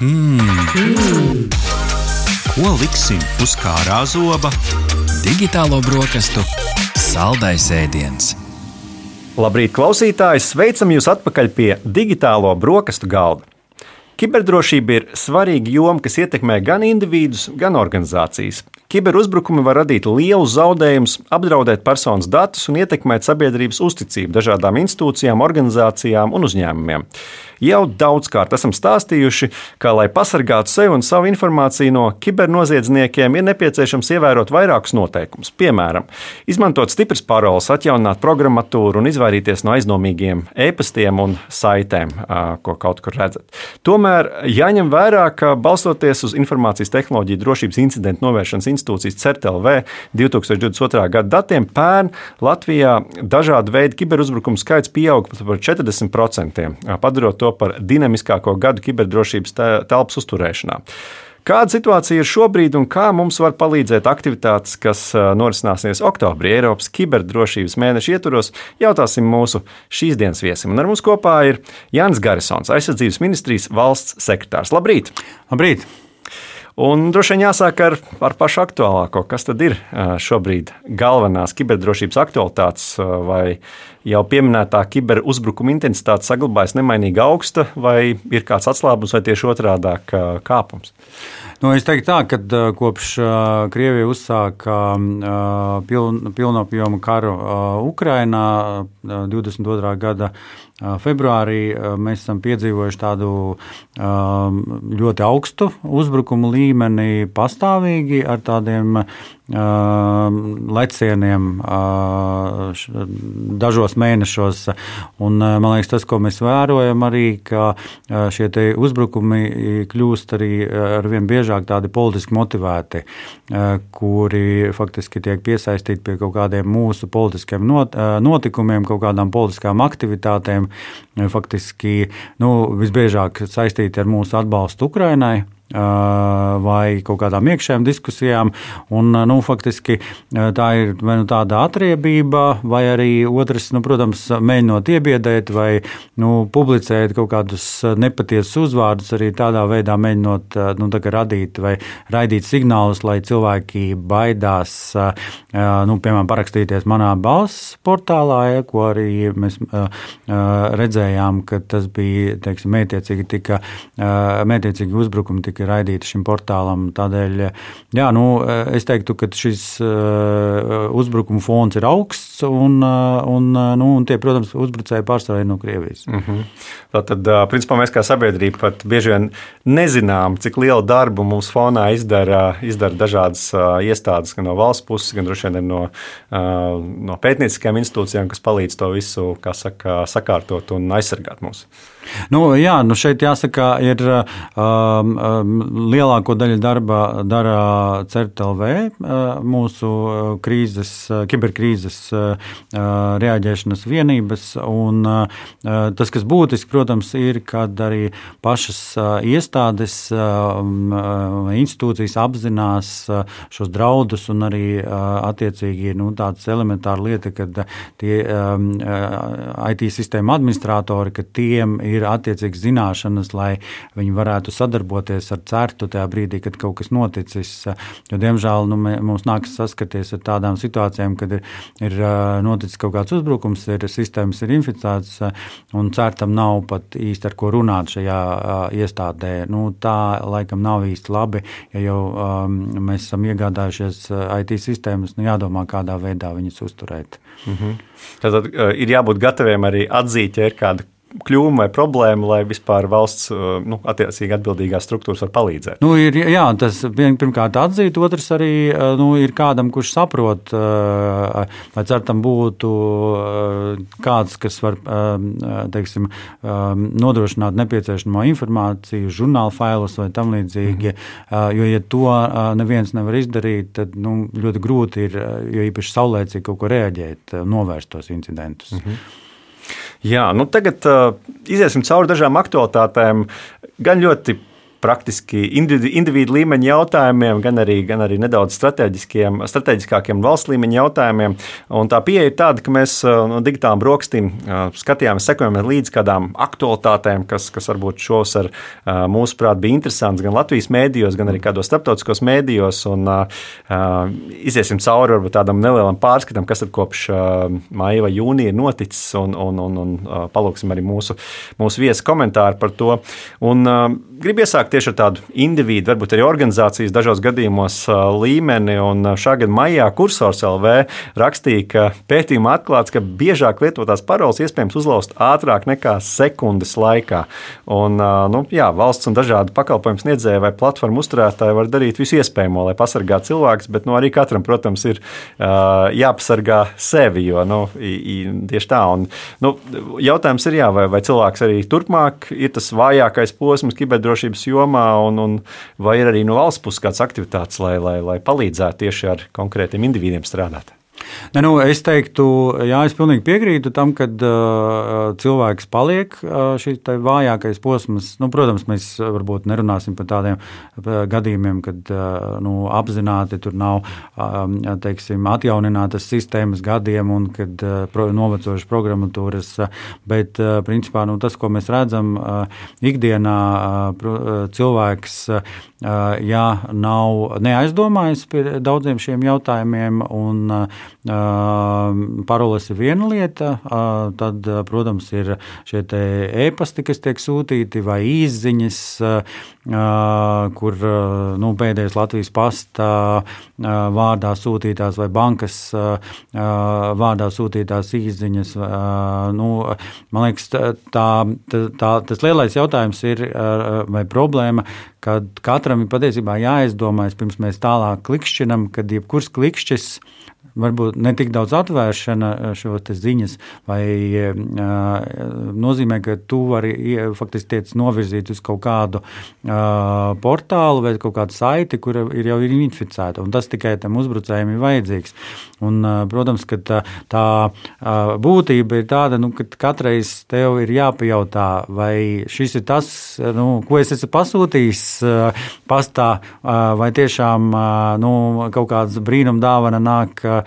Mmm. Ko liksim uz kārā zoba? Digitālo brokastu saldais ēdiens. Labrīt, klausītāji! Sveicam jūs atpakaļ pie digitālo brokastu galda. Kiberdrošība ir svarīga joma, kas ietekmē gan individus, gan organizācijas. Kiberuzbrukumi var radīt lielus zaudējumus, apdraudēt personas datus un ietekmēt sabiedrības uzticību dažādām institūcijām, organizācijām un uzņēmumiem. Jau daudzkārt esam stāstījuši, ka, lai pasargātu sevi un savu informāciju no kibernoziedzniekiem, ir nepieciešams ievērot vairākus noteikumus. Piemēram, izmantot stipras paroles, atjaunināt programmatūru un izvairīties no aizdomīgiem e-pastiem un saitēm, ko kaut kur redzat. Tomēr jāņem vērā, ka balstoties uz informācijas tehnoloģiju drošības incidentu novēršanas institūcijas CERTLV 2022. gada datiem, pērn Latvijā dažādu veidu kiberuzbrukumu skaits pieauga par 40%, padarot to par dinamiskāko gadu kiberdrošības telpas uzturēšanā. Kāda situācija ir šobrīd un kā mums var palīdzēt aktivitātes, kas norisināsies oktobrī Eiropas kiberdrošības mēneša ietvaros, jautāsim mūsu šīs dienas viesim. Un ar mums kopā ir Jānis Garisons, aizsardzības ministrijas valsts sekretārs. Labrīt! Labrīt! Un droši vien jāsāk ar, ar pašu aktuālāko. Kas tad ir šobrīd galvenās kiberdrošības aktualitātes? Vai jau pieminētā kiberuzbrukuma intensitāte saglabājas nemainīgi augsta, vai ir kāds atslābums, vai tieši otrādi kāpums? Nu, es teiktu, tā, ka kopš Krievija uzsāka piln, pilnapjomu karu Ukrajinā 22. gada Februārī mēs esam piedzīvojuši tādu ļoti augstu uzbrukumu līmeni, pastāvīgi ar tādiem lecieniem dažos mēnešos. Un, man liekas, tas, ko mēs vērojam, arī šie uzbrukumi kļūst arī ar vien biežāk tādi politiski motivēti, kuri faktiski tiek piesaistīti pie kaut kādiem mūsu politiskiem notikumiem, kaut kādām politiskām aktivitātēm, faktiski nu, visbiežāk saistīti ar mūsu atbalstu Ukrainai vai kaut kādām iekšējām diskusijām. Un, nu, faktiski tā ir vai nu tāda atriebība, vai arī otrs, nu, protams, mēģinot iebiedēt vai nu, publicēt kaut kādus nepatiesus uzvārdus, arī tādā veidā mēģinot nu, radīt vai raidīt signālus, lai cilvēki baidās, nu, piemēram, parakstīties manā balss portālā, ja, ko arī mēs redzējām, ka tas bija teiksim, mētiecīgi, tika, mētiecīgi uzbrukumi tika tika raidīta šim portālam. Tādēļ jā, nu, es teiktu, ka šis uh, uzbrukuma fons ir augsts un, uh, un, uh, nu, un tie, protams, uzbrucēji pārstāvja no Krievijas. Mm -hmm. Tātad, principā, mēs kā sabiedrība pat bieži vien nezinām, cik lielu darbu mums fonā izdara, izdara dažādas iestādes, gan no valsts puses, gan droši vien no, no pētnieciskajām institūcijām, kas palīdz to visu saka, sakārtot un aizsargāt mūs. Nu, jā, nu šeit jāsaka, ir um, um, lielāko daļu darba dara CERTLV, uh, mūsu krīzes, kiberkrīzes uh, reaģēšanas vienības. Un, tas, kas būtiski, protams, ir, kad arī pašas iestādes, institūcijas apzinās šos draudus un arī attiecīgi nu, tādas elementāra lieta, kad tie IT sistēma administratori, ka tiem ir attiecīgas zināšanas, lai viņi varētu sadarboties ar certu tajā brīdī, kad kaut kas noticis. Jo, diemžēl nu, mums nākas saskarties ar tādām situācijām, kad ir, ir noticis kaut kāds uzbrukums, ir sistēmas ir inficētas, un certam nav pat īsti ar ko runāt šajā iestādē. Nu, tā laikam nav īsti labi, ja jau um, mēs esam iegādājušies IT sistēmas, nu, jādomā, kādā veidā viņas uzturēt. Mm -hmm. Tad uh, ir jābūt gataviem arī atzīt, ja ir kāda kļūme vai problēma, lai vispār valsts uh, nu, attiecīgi atbildīgās struktūras var palīdzēt? Nu, ir, jā, tas pirmkārt atzīt, otrs arī uh, nu, ir kādam, kurš saprot, uh, lai certam būtu kāds, kas var teiksim, um, nodrošināt nepieciešamo informāciju, žurnāla failus vai tam līdzīgi. Mm. Jo, ja to neviens nevar izdarīt, tad nu, ļoti grūti ir, jo īpaši saulēcīgi kaut ko reaģēt, novērst tos incidentus. -hmm. Jā, nu tagad uh, iesim cauri dažām aktualitātēm. Gan ļoti praktiski individu līmeņa jautājumiem, gan arī, gan arī nedaudz strateģiskākiem valsts līmeņa jautājumiem. Un tā pieeja ir tāda, ka mēs no digitālām brokastīm skatījāmies, sekojam līdzi kādām aktualitātēm, kas, kas varbūt šos ar mūsuprāt bija interesants gan Latvijas mēdījos, gan arī kādos starptautiskos mēdījos. Un, iziesim cauri varbūt tādam nelielam pārskatam, kas tad kopš maija vai jūnija ir noticis, un, un, un, un palūksim arī mūsu, mūsu viesu komentāru par to. Un, Gribu iesākt tieši ar tādu individu, varbūt arī organizācijas dažos gadījumos līmeni. Un šā gada maijā kursors LV rakstīja, ka pētījumā atklāts, ka biežāk lietotās paroles iespējams uzlauzt ātrāk nekā sekundes laikā. Un, nu, jā, valsts un dažādi pakalpojumu sniedzēji vai platformu uzturētāji var darīt visu iespējamo, lai pasargātu cilvēkus, bet nu, arī katram, protams, ir jāpasargā sevi. Jo, nu, tieši tā. Un, nu, jautājums ir, jā, vai, vai cilvēks arī turpmāk ir tas vājākais posms kiberdrošības drošības jomā, un, un vai ir arī no valsts puses kādas aktivitātes, lai, lai, lai palīdzētu tieši ar konkrētiem individiem strādāt? Ne, nu, es teiktu, jā, es pilnīgi piekrītu tam, ka uh, cilvēks paliek uh, šis vājākais posms. Nu, protams, mēs varbūt nerunāsim par tādiem gadījumiem, kad uh, nu, apzināti tur nav um, teiksim, atjauninātas sistēmas gadiem un kad uh, pro, novecojušas programmatūras, uh, bet uh, principā nu, tas, ko mēs redzam uh, ikdienā, uh, cilvēks, uh, ja nav neaizdomājis par daudziem šiem jautājumiem un uh, Paroles ir viena lieta, tad, protams, ir šie e-pasti, kas tiek sūtīti, vai īsziņas, kur nu, pēdējais Latvijas pasta vārdā sūtītās vai bankas vārdā sūtītās īsziņas. Nu, man liekas, tā, tā, tas lielais jautājums ir, vai problēma, kad katram ir patiesībā jāizdomājas, pirms mēs tālāk klikšķinam, kad jebkurš klikšķis varbūt ne tik daudz atvēršana eh, šo ziņas, vai uh, nozīmē, ka tu vari faktiski tiec novirzīt uz kaut kādu portālu vai kaut kādu saiti, kur ir jau ir inficēta, un tas tikai tam uzbrucējiem ir vajadzīgs. Un, protams, ka tā, tā būtība ir tāda, nu, ka katreiz tev ir jāpajautā, vai šis ir tas, nu, ko es esmu pasūtījis pastā, vai tiešām nu, kaut kāds brīnum dāvana nāk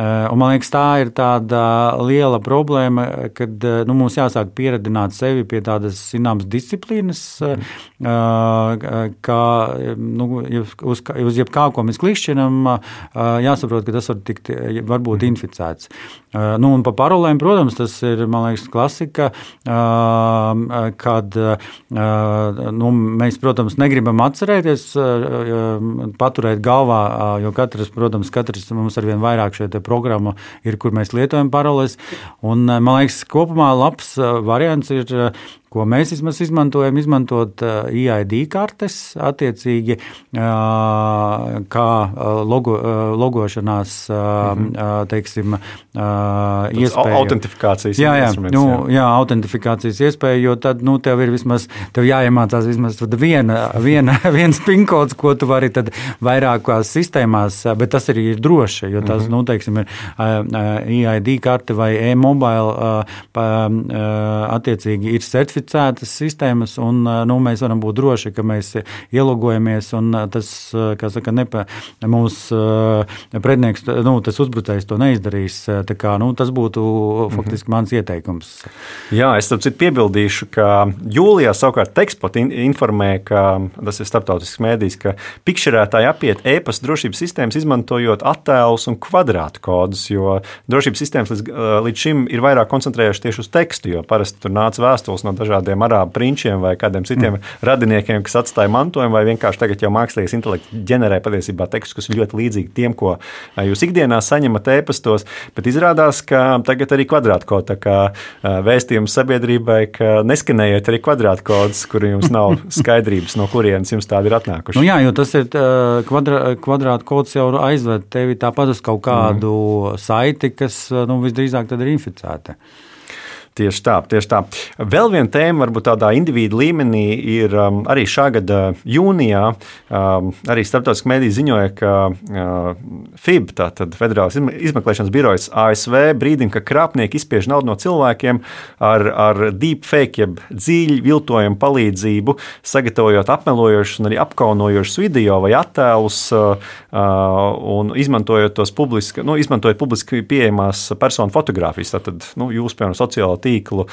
un man liekas, tā ir tāda liela problēma, kad eh, nu, mums jāsāk pieredzināt sevi pie tādas zināmas disciplīnas, eh, kā nu, uz, uz jebkā, ko mēs klikšķinam, jāsaprot, ka tas var, tikt, var būt inficēts. Nu, un par parolēm, protams, tas ir liekas, klasika, kad nu, mēs, protams, negribam atcerēties, paturēt galvā, jo katrs, protams, katrs mums ar vien vairāk šī programma ir, kur mēs lietojam paroles. Un, man liekas, kopumā labs variants ir ko mēs vismaz izmantojam, izmantot EID kartes, attiecīgi kā logo, logošanās, mhm. teiksim, iespēja. Autentifikācijas jā, jā, nu, jā. autentifikācijas iespēja, jo tad, nu, tev ir vismaz, tev jāiemācās vismaz viena, viena, viens pinkods, ko tu vari tad vairākās sistēmās, bet tas arī ir droši, jo tas, -hmm. nu, teiksim, ir EID karte vai e-mobile, attiecīgi ir certificēta certificētas sistēmas, un nu, mēs varam būt droši, ka mēs ielogojamies, un tas, kā saka, nepa, mūsu pretinieks, nu, tas uzbrucējs to neizdarīs. Kā, nu, tas būtu faktiski mhm. mans ieteikums. Jā, es tam citu piebildīšu, ka jūlijā savukārt Tekspot informēja, ka tas ir starptautisks mēdījis, ka pikšerētāji apiet e-pasta drošības sistēmas izmantojot attēlus un kvadrātu kodus, jo drošības sistēmas līdz, līdz šim ir vairāk koncentrējušās tieši uz tekstu, jo parasti tur nāca vēstules no dažādiem dažādiem arābu prinčiem vai kādiem citiem mm. radiniekiem, kas atstāja mantojumu, vai vienkārši tagad jau mākslīgais intelekts ģenerē patiesībā tekstus, kas ir ļoti līdzīgi tiem, ko jūs ikdienā saņemat ēpastos. Bet izrādās, ka tagad arī kvadrātkoda vēstījums sabiedrībai, ka neskanējiet arī kvadrātkodus, kur jums nav skaidrības, no kurienes jums tādi ir atnākuši. Nu jā, jo tas ir kvadrā, kvadrātkods jau aizved tevi tāpat uz kaut kādu mm. saiti, kas nu, visdrīzāk ir inficēta. Tieši tā, tieši tā. Vēl viena tēma, varbūt tādā individu līmenī, ir um, arī šā gada jūnijā. Um, arī starptautiskā mēdī ziņoja, ka uh, FIB, tātad Federālās izmeklēšanas birojas ASV, brīdina, ka krāpnieki izspiež naudu no cilvēkiem ar, ar deepfake, jeb dziļu viltojumu palīdzību, sagatavojot apmelojošus un arī apkaunojošus video vai attēlus uh, uh, un izmantojot tos publiski, nu, izmantojot publiski pieejamās personu fotogrāfijas. Tātad, nu, jūs, piemēram, sociālo tīklu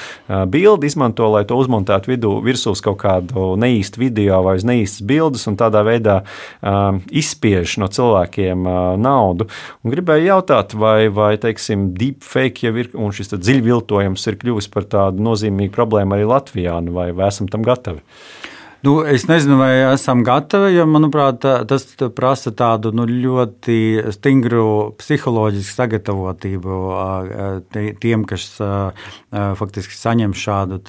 bildi izmanto, lai to uzmontētu vidū, virsū uz kaut kādu neīstu video vai uz neīstas bildes, un tādā veidā um, izspiež no cilvēkiem uh, naudu. Un gribēju jautāt, vai, vai teiksim, deepfake jau ir un šis dziļviltojums ir kļuvis par tādu nozīmīgu problēmu arī Latvijā, nu, vai, vai esam tam gatavi? Nu, es nezinu, vai esam gatavi, jo, manuprāt, tas prasa tādu nu, ļoti stingru psiholoģisku sagatavotību tiem, kas faktiski saņem šādu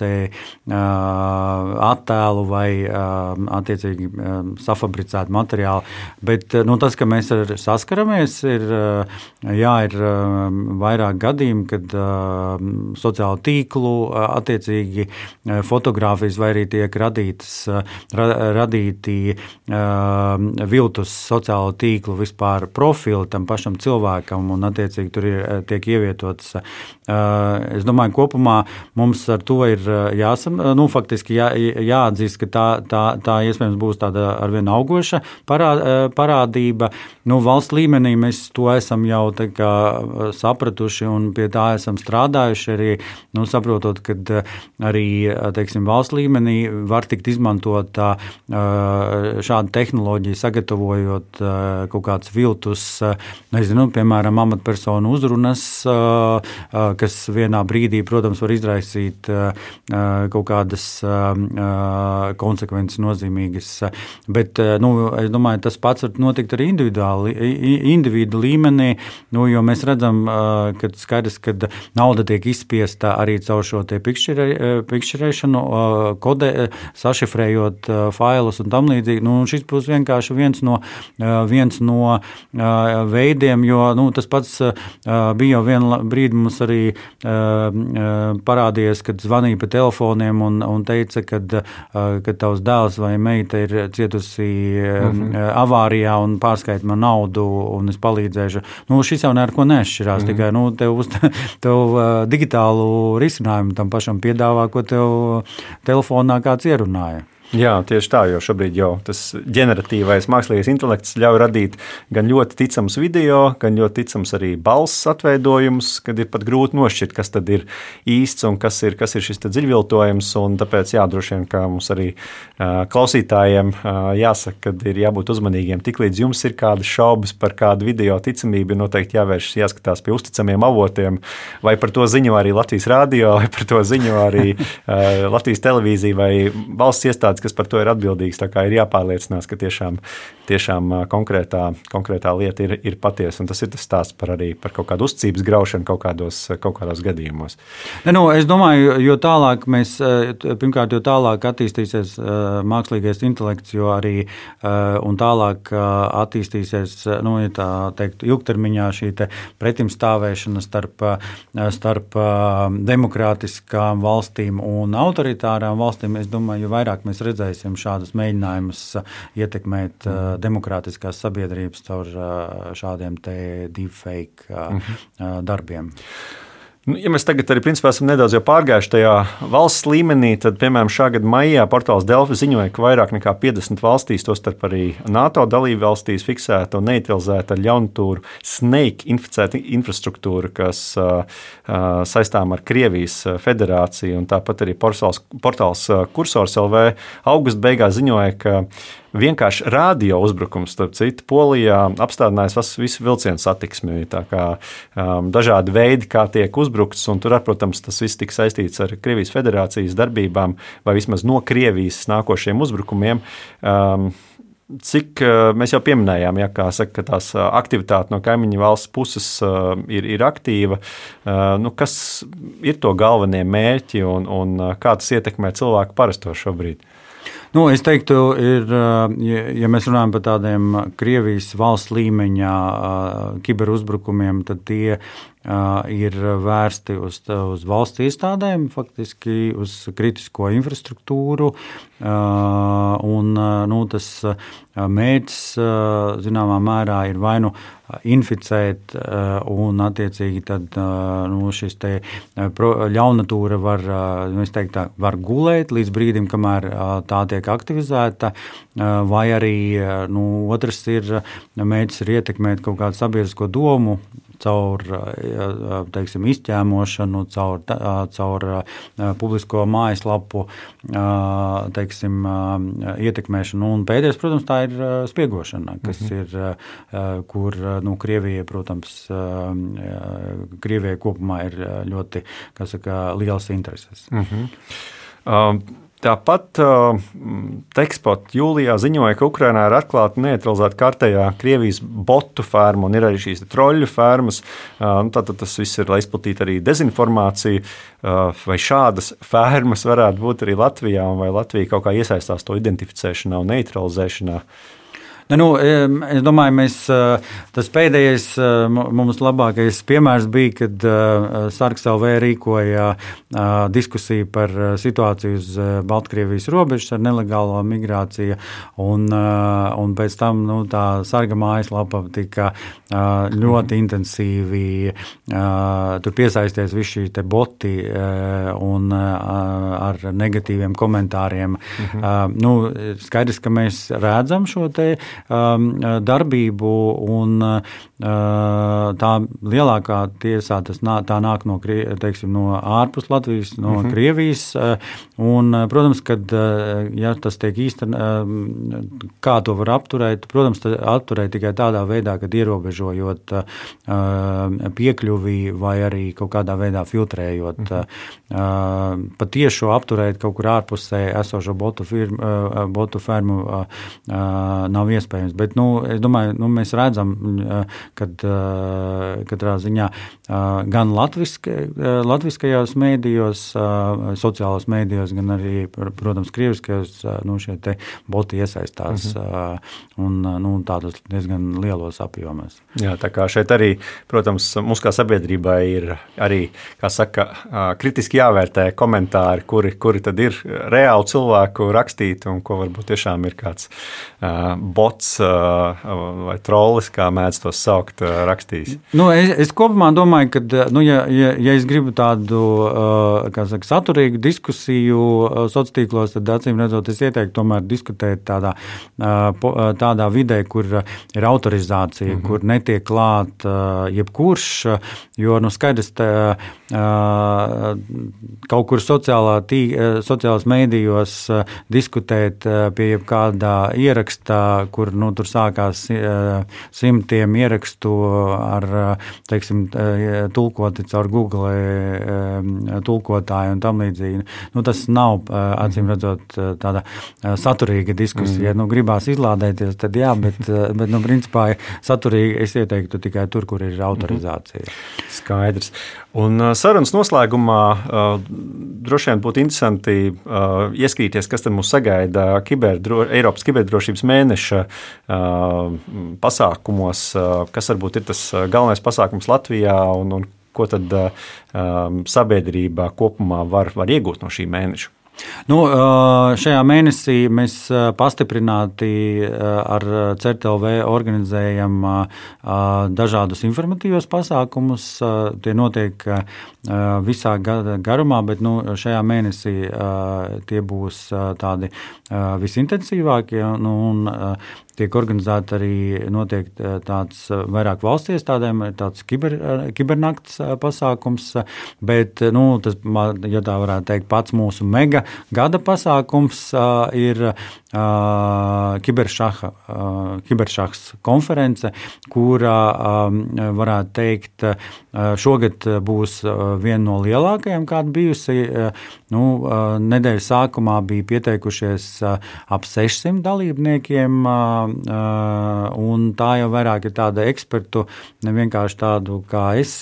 attēlu vai attiecīgi safabricētu materiālu. Bet nu, tas, ka mēs saskaramies, ir, jā, ir vairāk gadījumi, kad sociālo tīklu attiecīgi fotografijas vai arī tiek radītas ra radīti uh, viltus sociālo tīklu vispār profili tam pašam cilvēkam, un attiecīgi tur ir, tiek ievietots. Uh, es domāju, kopumā mums ar to ir jāsam, nu, faktiski jā, jāatzīst, ka tā, tā, tā iespējams būs tāda arvien augoša parā, parādība. Nu, valsts līmenī mēs to esam jau kā, sapratuši un pie tā esam strādājuši arī, nu, saprotot, ka arī, teiksim, valsts līmenī var tikt izmantot izmantot šādu tehnoloģiju, sagatavojot kaut kādus viltus, nezinu, piemēram, amatpersonu uzrunas, kas vienā brīdī, protams, var izraisīt kaut kādas konsekvences nozīmīgas. Bet nu, es domāju, tas pats var notikt arī individuāli, individu līmenī, nu, jo mēs redzam, ka skaidrs, ka nauda tiek izspiesta arī caur šo pikšķerēšanu, kode, sašifrējot izmantojot uh, failus un tam līdzīgi. Nu, šis būs vienkārši viens no, uh, viens no uh, veidiem, jo nu, tas pats bija jau vienu brīdi mums arī parādījies, kad zvanīja pa telefoniem un, un teica, kad tavs dēls vai meita ir cietusi -hmm. avārijā un pārskait man naudu un es palīdzēšu. Nu, šis jau neko nešķirās, -hmm. tikai nu, tev, uz, tev digitālu risinājumu tam pašam piedāvā, ko tev telefonā kāds ierunāja. Jā, tieši tā, jo šobrīd jau tas ģeneratīvais mākslīgais intelekts ļauj radīt gan ļoti ticams video, gan ļoti ticams arī balss atveidojums, kad ir pat grūti nošķirt, kas tad ir īsts un kas ir, kas ir šis dziļviltojums. Tāpēc, jā, droši vien, kā mums arī uh, klausītājiem uh, jāsaka, ka ir jābūt uzmanīgiem. Tiklīdz jums ir kādas šaubas par kādu video ticamību, ir noteikti jāvēršas, jāskatās pie uzticamiem avotiem, vai par to ziņo arī Latvijas rādio, vai par to ziņo arī uh, Latvijas televīzija vai valsts iestādes iestādes, kas par to ir atbildīgas. Tā kā ir jāpārliecinās, ka tiešām, tiešām konkrētā, konkrētā lieta ir, ir patiesa. Tas ir tas stāsts par, arī, par kaut kādu uzticības graušanu kaut kādos, kaut kādos gadījumos. Ne, nu, es domāju, jo tālāk mēs, pirmkārt, jo tālāk attīstīsies mākslīgais intelekts, jo arī tālāk attīstīsies, nu, tā teikt, ilgtermiņā šī pretimstāvēšana starp, starp demokrātiskām valstīm un autoritārām valstīm. Es domāju, jo vairāk mēs redzēsim šādus mēģinājumus uh, ietekmēt uh, demokrātiskās sabiedrības caur uh, šādiem deepfake mm -hmm. darbiem. Nu, ja mēs tagad arī principā, esam nedaudz pārgājuši tajā valsts līmenī, tad, piemēram, šā gada maijā portāls Delfi ziņoja, ka vairāk nekā 50 valstīs, tostarp arī NATO dalību valstīs, fiksēta un neutralizēta ar ļaunprātīgu snake inficēta infrastruktūra, kas uh, saistām ar Krievijas federāciju. Tāpat arī portāls, portāls Kursors LV augusta beigās ziņoja, ka vienkārši radio uzbrukums, starp citu, Polijā apstādinājis visu vilcienu satiksmi. Kā um, dažādi veidi, kā tiek uzbrukts, tur, protams, tas viss tika saistīts ar Krievijas federācijas darbībām vai vismaz no Krievijas nākošiem uzbrukumiem. Um, Cik uh, mēs jau pieminējām, ja, saka, ka tās uh, aktivitāte no kaimiņu valsts puses uh, ir, ir aktīva, nu, kas ir to galvenie mērķi un, un kā tas ietekmē cilvēku parasto šobrīd? Nu, es teiktu, ir, ja mēs runājam par tādiem Krievijas valsts līmeņa kiberuzbrukumiem, tad tie ir vērsti uz, uz valsts iestādēm, faktiski uz kritisko infrastruktūru. Un, nu, tas mērķis zināmā mērā ir vai nu inficēt, un attiecīgi tad, nu, šis ļaunatūra var, nu, teikt, tā, var gulēt līdz brīdim, kamēr tā tiek aktivizēta, vai arī nu, otrs ir mēģinājums ietekmēt kaut kādu sabiedrisko domu caur teiksim, izķēmošanu, caur, caur publisko mājaslapu teiksim, ietekmēšanu. Un pēdējais, protams, tā ir spiegošana, kas mhm. ir, kur nu, Krievija, protams, Krievijai kopumā ir ļoti saka, liels intereses. Mhm. Um. Tāpat uh, Tekspot jūlijā ziņoja, ka Ukrainā ir atklāta neutralizēta kārtējā Krievijas botu ferma un ir arī šīs troļļu fermas. Uh, nu, Tātad tas viss ir, lai izplatītu arī dezinformāciju. Uh, vai šādas fermas varētu būt arī Latvijā, vai Latvija kaut kā iesaistās to identificēšanā un neutralizēšanā? Uh, nu, es domāju, mēs, tas pēdējais mums labākais piemērs bija, kad Sarks LV rīkoja diskusiju par situāciju uz Baltkrievijas robežas ar nelegālo migrāciju. Un, un pēc tam nu, tā sarga mājaslapa tika ļoti mhm. intensīvi tur piesaisties visi šie boti un ar negatīviem komentāriem. Mhm. Nu, skaidrs, ka mēs redzam šo te darbību, un uh, tā lielākā tiesā tas nā, tā nāk no, teiksim, no ārpus Latvijas, no uh mhm. -huh. Krievijas. Uh, un, protams, kad ja tas tiek īstenībā, um, kā to var apturēt, protams, apturēt tikai tādā veidā, kad ierobežojot piekļuvi vai arī kaut kādā veidā filtrējot. Uh mhm. -huh. Patiešu apturēt kaut kur ārpusē esošo botu, firmu, botu fermu nav iespējams iespējams. Bet nu, es domāju, nu, mēs redzam, ka katrā ziņā gan latviska, latviskajos mēdījos, sociālajos mēdījos, gan arī, protams, krieviskajos nu, šie boti iesaistās mm -hmm. un nu, tādos diezgan lielos apjomos. Jā, tā kā šeit arī, protams, mums kā sabiedrībai ir arī, kā saka, kritiski jāvērtē komentāri, kuri, kuri tad ir reāli cilvēku rakstīti un ko varbūt tiešām ir kāds bots bots vai trollis, kā mēdz to saukt, rakstījis? Nu, es, es kopumā domāju, ka, nu, ja, ja, ja es gribu tādu saka, saturīgu diskusiju sociālos tīklos, tad acīm redzot, es ieteiktu tomēr diskutēt tādā, tādā vidē, kur ir autorizācija, mm -hmm. kur netiek klāt jebkurš, jo nu, skaidrs, ka kaut kur sociālā tī, sociālās mēdījos diskutēt pie jebkādā ieraksta, kur nu, tur sākās simtiem ierakstu ar, teiksim, tulkoti caur Google tulkotāju un tam līdzīgi. Nu, tas nav, acīm redzot, tāda saturīga diskusija. Mm. Nu, gribās izlādēties, tad jā, bet, bet nu, principā saturīgi es ieteiktu tikai tur, kur ir autorizācija. Mm. Skaidrs. Un sarunas noslēgumā droši vien būtu interesanti ieskatīties, kas tad mūs sagaida kiberdro, Eiropas kiberdrošības mēneša pasākumos, kas varbūt ir tas galvenais pasākums Latvijā un, un ko tad sabiedrība kopumā var, var iegūt no šī mēneša. Nu, šajā mēnesī mēs pastiprināti ar CERTLV organizējam dažādus informatīvos pasākumus. Tie notiek visā gada garumā, bet nu, šajā mēnesī tie būs tādi visintensīvākie. Nu, un, tiek organizēta arī notiek tāds vairāk valsts iestādēm, tāds kiber, kibernakts pasākums, bet, nu, tas, ja tā varētu teikt, pats mūsu mega gada pasākums ir kiberšaha, kiberšahs konference, kurā varētu teikt, šogad būs viena no lielākajām, kāda bijusi. Nu, nedēļas sākumā bija pieteikušies ap 600 dalībniekiem un tā jau vairāk ir tāda ekspertu, ne vienkārši tādu kā es,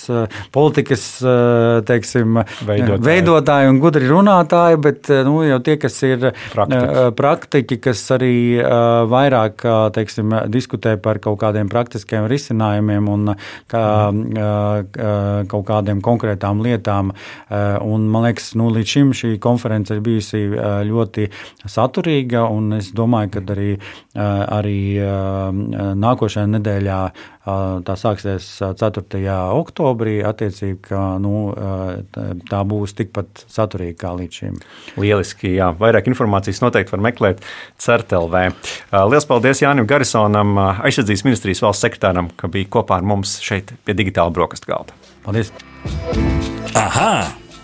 politikas teiksim, veidotāji. veidotāji un gudri runātāji, bet nu, jau tie, kas ir praktiķi, praktiķi kas arī vairāk teiksim, diskutē par kaut kādiem praktiskiem risinājumiem un kā, kaut kādiem konkrētām lietām. Un, man liekas, nu, līdz šim šī konference ir bijusi ļoti saturīga, un es domāju, ka arī, arī nākošajā nedēļā tā sāksies 4. oktobrī, attiecīgi, ka nu, tā būs tikpat saturīga kā līdz šim. Lieliski, jā. Vairāk informācijas noteikti var meklēt CERTLV. Lielas paldies Jānim Garisonam, aizsardzības ministrijas valsts sekretāram, ka bija kopā ar mums šeit pie digitāla brokastu galda. Paldies! Aha!